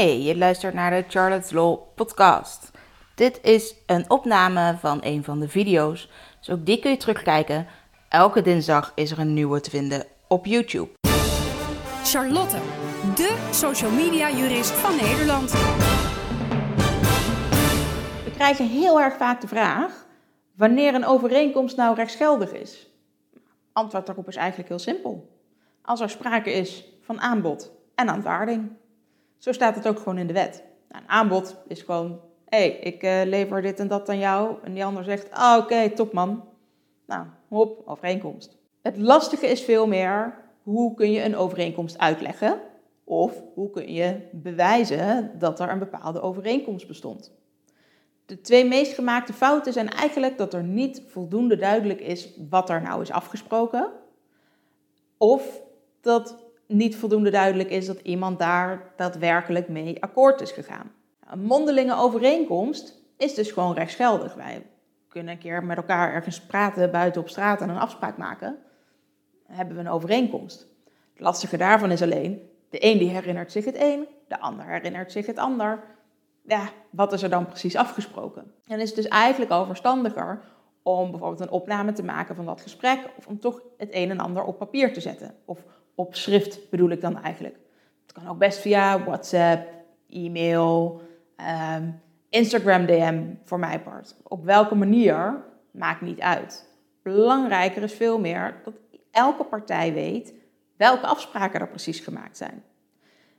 Hey, je luistert naar de Charlotte's Law podcast. Dit is een opname van een van de video's, dus ook die kun je terugkijken. Elke dinsdag is er een nieuwe te vinden op YouTube. Charlotte, de social media jurist van Nederland. We krijgen heel erg vaak de vraag wanneer een overeenkomst nou rechtsgeldig is. Antwoord daarop is eigenlijk heel simpel. Als er sprake is van aanbod en aanvaarding. Zo staat het ook gewoon in de wet. Nou, een aanbod is gewoon, hé, hey, ik uh, lever dit en dat aan jou. En die ander zegt, ah, oké, top man. Nou, hop, overeenkomst. Het lastige is veel meer, hoe kun je een overeenkomst uitleggen? Of hoe kun je bewijzen dat er een bepaalde overeenkomst bestond? De twee meest gemaakte fouten zijn eigenlijk dat er niet voldoende duidelijk is wat er nou is afgesproken. Of dat niet voldoende duidelijk is dat iemand daar daadwerkelijk mee akkoord is gegaan. Een mondelinge overeenkomst is dus gewoon rechtsgeldig. Wij kunnen een keer met elkaar ergens praten buiten op straat en een afspraak maken. Dan hebben we een overeenkomst. Het lastige daarvan is alleen, de een die herinnert zich het een, de ander herinnert zich het ander. Ja, wat is er dan precies afgesproken? En is het dus eigenlijk al verstandiger om bijvoorbeeld een opname te maken van dat gesprek, of om toch het een en ander op papier te zetten, of op schrift bedoel ik dan eigenlijk. Het kan ook best via WhatsApp, e-mail, ehm, Instagram DM voor mijn part. Op welke manier maakt niet uit. Belangrijker is veel meer dat elke partij weet welke afspraken er precies gemaakt zijn.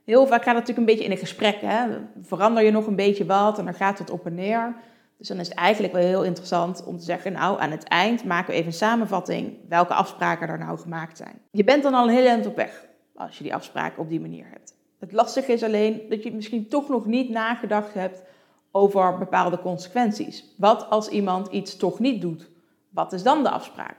Heel vaak gaat het natuurlijk een beetje in een gesprek. Hè? Verander je nog een beetje wat en dan gaat het op en neer. Dus dan is het eigenlijk wel heel interessant om te zeggen, nou aan het eind maken we even een samenvatting welke afspraken er nou gemaakt zijn. Je bent dan al een heel eind op weg als je die afspraken op die manier hebt. Het lastige is alleen dat je misschien toch nog niet nagedacht hebt over bepaalde consequenties. Wat als iemand iets toch niet doet? Wat is dan de afspraak?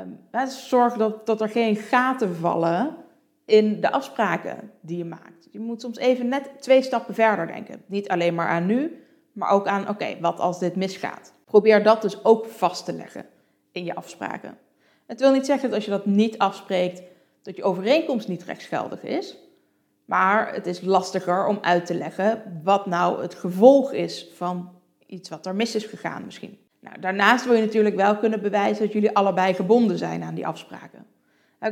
Um, zorg dat, dat er geen gaten vallen in de afspraken die je maakt. Je moet soms even net twee stappen verder denken. Niet alleen maar aan nu, maar ook aan, oké, wat als dit misgaat? Probeer dat dus ook vast te leggen in je afspraken. Het wil niet zeggen dat als je dat niet afspreekt, dat je overeenkomst niet rechtsgeldig is. Maar het is lastiger om uit te leggen wat nou het gevolg is van iets wat er mis is gegaan misschien. Nou, daarnaast wil je natuurlijk wel kunnen bewijzen dat jullie allebei gebonden zijn aan die afspraken.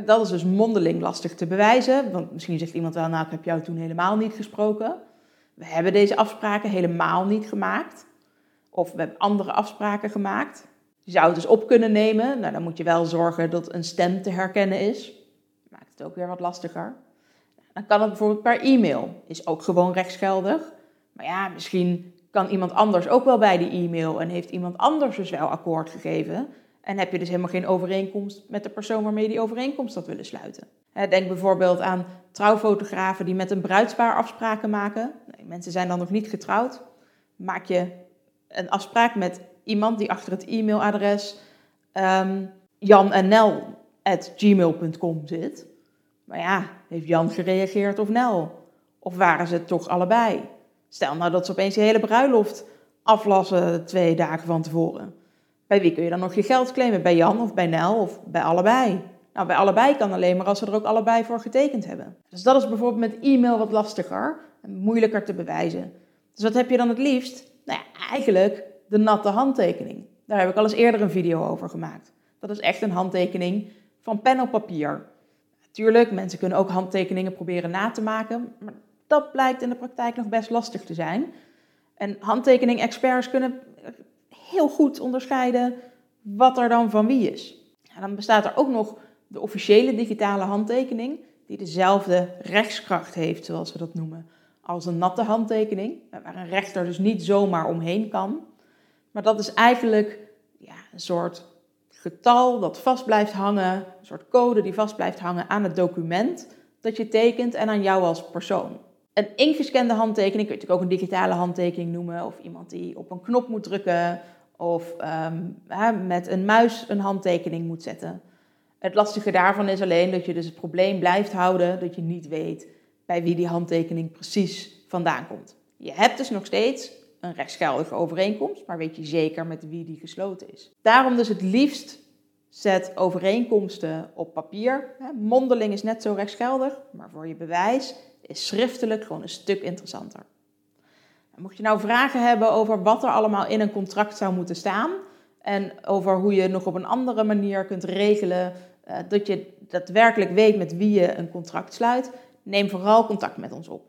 Dat is dus mondeling lastig te bewijzen, want misschien zegt iemand wel, nou ik heb jou toen helemaal niet gesproken we hebben deze afspraken helemaal niet gemaakt. Of we hebben andere afspraken gemaakt. Je zou het dus op kunnen nemen. Nou, dan moet je wel zorgen dat een stem te herkennen is. Maakt het ook weer wat lastiger. Dan kan het bijvoorbeeld per e-mail. Is ook gewoon rechtsgeldig. Maar ja, misschien kan iemand anders ook wel bij die e-mail en heeft iemand anders dus wel akkoord gegeven. En heb je dus helemaal geen overeenkomst met de persoon waarmee die overeenkomst had willen sluiten. Denk bijvoorbeeld aan trouwfotografen die met een bruidspaar afspraken maken. Mensen zijn dan nog niet getrouwd. Maak je een afspraak met iemand die achter het e-mailadres um, ehm, janennel.gmail.com zit. Maar ja, heeft Jan gereageerd of Nel? Of waren ze het toch allebei? Stel nou dat ze opeens je hele bruiloft aflassen twee dagen van tevoren. Bij wie kun je dan nog je geld claimen? Bij Jan of bij Nel of bij allebei? Nou, bij allebei kan alleen maar als ze er ook allebei voor getekend hebben. Dus dat is bijvoorbeeld met e-mail wat lastiger moeilijker te bewijzen. Dus wat heb je dan het liefst? Nou ja, eigenlijk de natte handtekening. Daar heb ik al eens eerder een video over gemaakt. Dat is echt een handtekening van pen op papier. Natuurlijk, mensen kunnen ook handtekeningen proberen na te maken, maar dat blijkt in de praktijk nog best lastig te zijn. En handtekening-experts kunnen heel goed onderscheiden wat er dan van wie is. En dan bestaat er ook nog de officiële digitale handtekening, die dezelfde rechtskracht heeft, zoals we dat noemen, als een natte handtekening, waar een rechter dus niet zomaar omheen kan. Maar dat is eigenlijk ja, een soort getal dat vast blijft hangen, een soort code die vast blijft hangen aan het document dat je tekent en aan jou als persoon. Een ingescande handtekening kun je natuurlijk ook een digitale handtekening noemen, of iemand die op een knop moet drukken, of um, met een muis een handtekening moet zetten. Het lastige daarvan is alleen dat je dus het probleem blijft houden dat je niet weet bij wie die handtekening precies vandaan komt. Je hebt dus nog steeds een rechtsgeldige overeenkomst, maar weet je zeker met wie die gesloten is. Daarom dus het liefst zet overeenkomsten op papier. Mondeling is net zo rechtsgeldig, maar voor je bewijs is schriftelijk gewoon een stuk interessanter. Mocht je nou vragen hebben over wat er allemaal in een contract zou moeten staan en over hoe je nog op een andere manier kunt regelen uh, dat je daadwerkelijk weet met wie je een contract sluit, neem vooral contact met ons op.